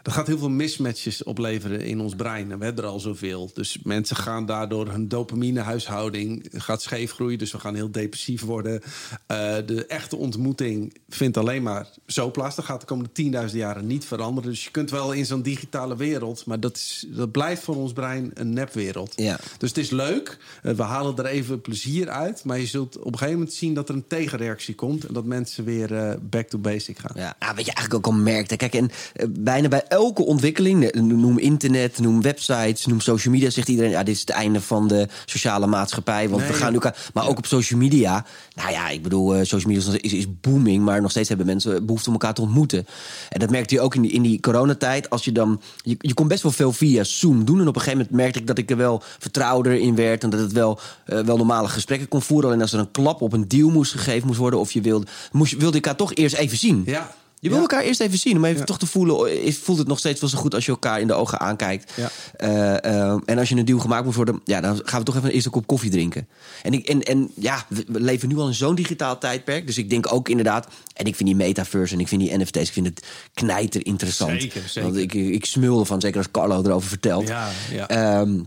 dat gaat heel veel mismatches opleveren in ons brein. En we hebben er al zoveel. Dus mensen gaan daardoor hun dopaminehuishouding gaat scheef groeien. Dus we gaan heel depressief worden. Eh, de echte ontmoeting vindt alleen maar zo plaats. Dat gaat de komende 10.000 jaren niet veranderen. Dus je kunt wel in zo'n digitale wereld, maar dat, is, dat blijft voor ons brein een nepwereld. Ja. Dus het is leuk. Eh, We halen er even plezier uit. Maar je zult op een gegeven moment zien dat er een tegenreactie komt. En dat mensen weer eh, back to basic gaan. Ja, ah, wat je eigenlijk ook al merkt. hè. Kijk, en bijna bij elke ontwikkeling, eh, noem internet, noem websites, noem social media, zegt iedereen: ja, dit is het einde van de sociale maatschappij. Want we gaan nu elkaar. Maar ook op social media. Nou ja, ik bedoel, eh, social media is, is, booming, maar nog steeds hebben mensen behoefte om elkaar te ontmoeten. En dat merkte je ook in die, in die coronatijd. Als je dan. Je, je kon best wel veel via Zoom doen. En op een gegeven moment merkte ik dat ik er wel vertrouwder in werd. En dat het wel, eh, wel normale gesprekken kon voeren. Alleen als er een klap op een deal moest gegeven moest worden. Of je wilde, moest, wilde je elkaar toch eerst even zien. Ja. Je wil Ja. elkaar eerst even zien, om even Ja. toch te voelen. Is, voelt het nog steeds wel zo goed als je elkaar in de ogen aankijkt? Ja. Eh, eh, en als je een deal gemaakt moet worden, ja, dan gaan we toch even eerst een kop koffie drinken. En, ik, en, en ja, we, leven nu al in zo'n digitaal tijdperk. Dus ik denk ook inderdaad. En ik vind die metaverse en ik vind die NFT's, ik vind het knijter interessant. Zeker, zeker. Want ik, ik smul ervan, zeker als Carlo erover vertelt. Ja, ja. Ehm,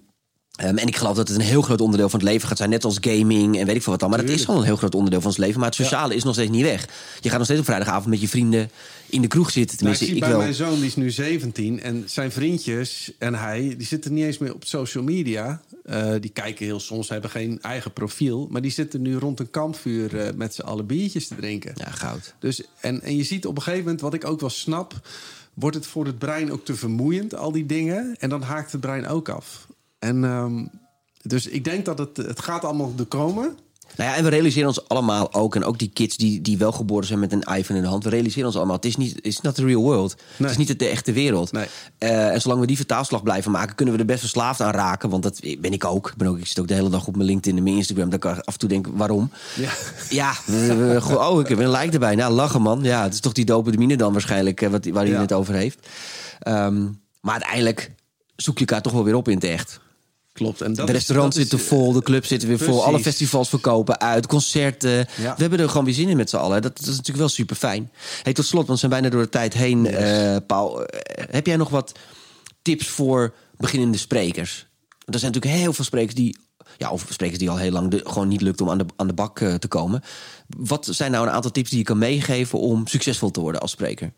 ehm, en ik geloof dat het een heel groot onderdeel van het leven gaat zijn. Net als gaming en weet ik veel wat dan. Maar het is gewoon een heel groot onderdeel van ons leven. Maar het sociale is nog steeds niet weg. Je gaat nog steeds op vrijdagavond met je vrienden in de kroeg zitten. Nou, ik Tenminste, zie ik bij wel. mijn zoon, die is nu 17. En zijn vriendjes en hij, die zitten niet eens meer op social media. Eh, die kijken heel soms, hebben geen eigen profiel. Maar die zitten nu rond een kampvuur eh, met z'n allen biertjes te drinken. Ja, goud. Dus, en, en je ziet op een gegeven moment, wat ik ook wel snap... wordt het voor het brein ook te vermoeiend, al die dingen. En dan haakt het brein ook af. En ehm, dus ik denk dat het, het gaat allemaal er komen. Nou ja, en we realiseren ons allemaal ook, en ook die kids die, die wel geboren zijn met een iPhone in de hand, we realiseren ons allemaal, het is niet, it's not the real world. Het is niet de echte wereld. Nee. Eh, en zolang we die vertaalslag blijven maken, kunnen we er best verslaafd aan raken. Want dat ben ik ook. Ik, ben ook, ik zit ook de hele dag op mijn LinkedIn en mijn Instagram. Dat ik af en toe denk, waarom? Ja. Ja, we- oh, ik heb een like erbij. Nou, lachen man. Ja, het is toch die dopamine dan waarschijnlijk eh, wat, waar hij Ja. het over heeft. Ehm, maar uiteindelijk zoek je elkaar toch wel weer op in het echt. Klopt. En dat de restaurants zitten vol, de clubs zitten weer vol, alle festivals verkopen uit, concerten. Ja. We hebben er gewoon weer zin in met z'n allen. Dat, dat is natuurlijk wel super fijn. Hey, tot slot, want we zijn bijna door de tijd heen, eh, Paul. Eh, heb jij nog wat tips voor beginnende sprekers? Er zijn natuurlijk heel veel sprekers die ja, of sprekers die al heel lang de, gewoon niet lukt om aan de, aan de bak te komen. Wat zijn nou een aantal tips die je kan meegeven om succesvol te worden als spreker?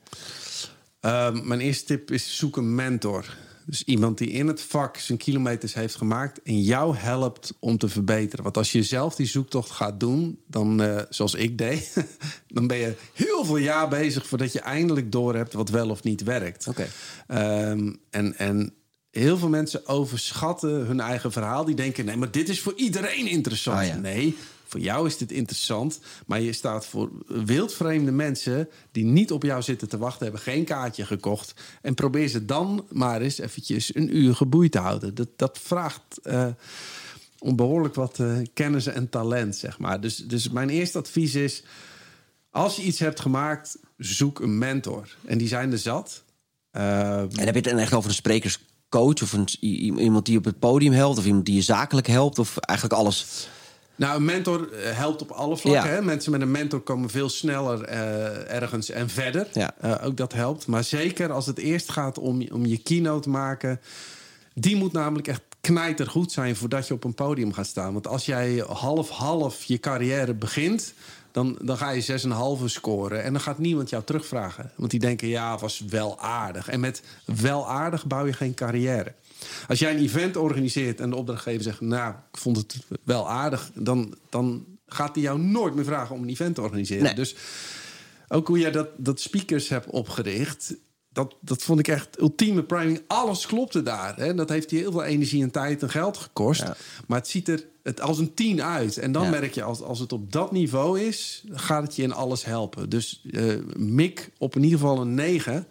Ehm, mijn eerste tip is zoek een mentor. Dus iemand die in het vak zijn kilometers heeft gemaakt en jou helpt om te verbeteren. Want als je zelf die zoektocht gaat doen, dan, uh, zoals ik deed, dan ben je heel veel jaar bezig voordat je eindelijk door hebt wat wel of niet werkt. Oké. Ehm, en, en heel veel mensen overschatten hun eigen verhaal. Die denken: nee, maar dit is voor iedereen interessant. Ah, ja. Nee, voor jou is dit interessant, maar je staat voor wildvreemde mensen die niet op jou zitten te wachten, hebben geen kaartje gekocht. En probeer ze dan maar eens eventjes een uur geboeid te houden. Dat, dat vraagt uh, om behoorlijk wat uh, kennis en talent, zeg maar. Dus, dus mijn eerste advies is: als je iets hebt gemaakt, zoek een mentor. En die zijn er zat. Uh, en heb je het dan echt over een sprekerscoach of een, iemand die op het podium helpt, of iemand die je zakelijk helpt, of eigenlijk alles? Nou, een mentor eh, helpt op alle vlakken. Hè? Mensen met een mentor komen veel sneller uh, ergens en verder. Ja. Uh, ook dat helpt. Maar zeker als het eerst gaat om, om je keynote maken... die moet namelijk echt knijtergoed zijn voordat je op een podium gaat staan. Want als jij half-half je carrière begint... Dan, dan ga je 6,5 scoren. En dan gaat niemand jou terugvragen. Want die denken, ja, was wel aardig. En met wel aardig bouw je geen carrière. Als jij een event organiseert en de opdrachtgever zegt: Nou, ik vond het wel aardig, dan, dan gaat hij jou nooit meer vragen om een event te organiseren. Nee. Dus ook hoe jij dat, dat speakers hebt opgericht. Dat, dat vond ik echt ultieme priming. Alles klopte daar. Hè. Dat heeft je heel veel energie en tijd en geld gekost. Ja. Maar het ziet er het als een tien uit. En dan Ja. merk je, als, als het op dat niveau is, gaat het je in alles helpen. Dus eh, mik op in ieder geval een 9.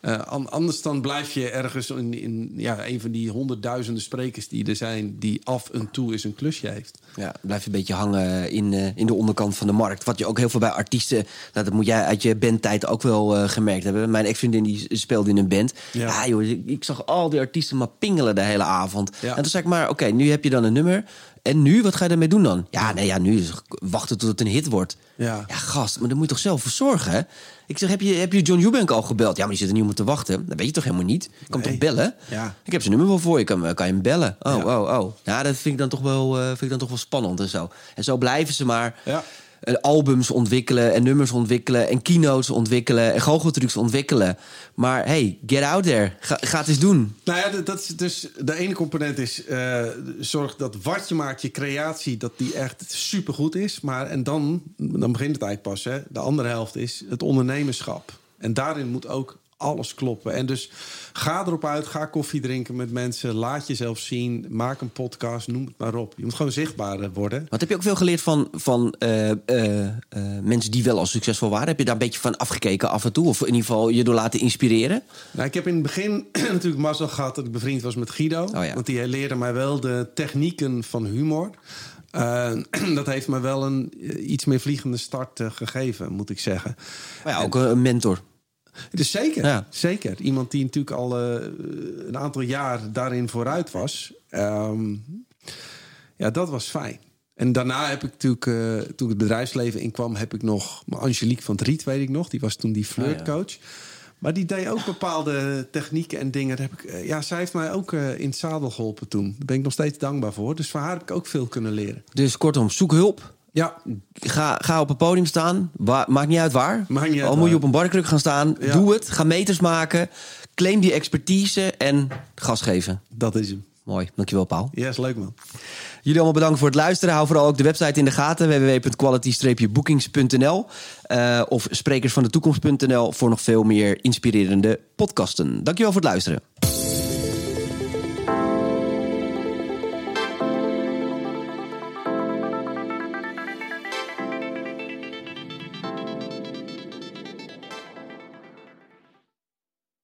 Eh, an- anders dan blijf je ergens in, in ja, een van die honderdduizenden sprekers die er zijn, die af en toe eens een klusje heeft. Ja, blijf je een beetje hangen in, eh, in de onderkant van de markt. Wat je ook heel veel bij artiesten... Nou, dat moet jij uit je bandtijd ook wel eh, gemerkt hebben. Mijn ex-vriendin die speelde in een band. Ja, Ja. joh, ik, ik zag al die artiesten maar pingelen de hele avond. Ja. En toen zei ik maar, oké, nu heb je dan een nummer. En nu, wat ga je ermee doen dan? Ja, nee, ja, nu is wachten tot het een hit wordt. Ja. Ja, gast, maar daar moet je toch zelf voor zorgen, hè? Ik zeg, heb je, heb je John Eubank al gebeld? Ja, maar die zit er niet om te wachten. Dat weet je toch helemaal niet? Ik kan hem toch bellen? Ja. Ik heb zijn nummer wel voor je, kan, kan je hem bellen. Oh, Ja. oh, oh. Ja, dat vind ik dan toch wel, eh, vind ik dan toch wel spannend en zo. En zo blijven ze maar Ja. Eh, albums ontwikkelen en nummers ontwikkelen en keynotes ontwikkelen en goocheltrucs ontwikkelen. Maar hey, get out there. Ga, ga het eens doen. Nou ja, dat- is dus de ene component is eh, zorg dat wat je maakt, je creatie, dat die echt supergoed is. Maar en dan, dan begint het eigenlijk pas. Hè. De andere helft is het ondernemerschap. En daarin moet ook alles kloppen. En dus ga erop uit, ga koffie drinken met mensen, laat jezelf zien, maak een podcast, noem het maar op. Je moet gewoon zichtbaar worden. Wat heb je ook veel geleerd van, van eh, eh, eh, mensen die wel al succesvol waren? Heb je daar een beetje van afgekeken af en toe? Of in ieder geval je door laten inspireren? Nou, ik heb in het begin natuurlijk mazzel gehad dat ik bevriend was met Guido. Oh ja. Want die leerde mij wel de technieken van humor. Eh, dat heeft mij wel een eh, iets meer vliegende start eh, gegeven, moet ik zeggen. Maar ja, ook een mentor. Dus zeker, Ja. zeker. Iemand die natuurlijk al eh, een aantal jaar daarin vooruit was. Ehm, ja, dat was fijn. En daarna heb ik natuurlijk, eh, toen het bedrijfsleven inkwam, heb ik nog Angelique van het Riet, weet ik nog. Die was toen die flirtcoach. Maar die deed ook bepaalde technieken en dingen. Daar heb ik, eh, ja, zij heeft mij ook in het zadel geholpen toen. Daar ben ik nog steeds dankbaar voor. Dus van haar heb ik ook veel kunnen leren. Dus kortom, zoek hulp. Ja, Ga, ga op een podium staan. Maakt niet uit waar. Maakt niet uit Al moet je op een barkruk gaan staan. Ja. Doe het. Ga meters maken. Claim die expertise en gas geven. dat is hem. Mooi. Dankjewel, Paul. Is leuk man. Jullie allemaal bedankt voor het luisteren. Hou vooral ook de website in de gaten. www.quality-bookings.nl eh, Of sprekersvandetoekomst.nl voor nog veel meer inspirerende podcasten. Dankjewel voor het luisteren.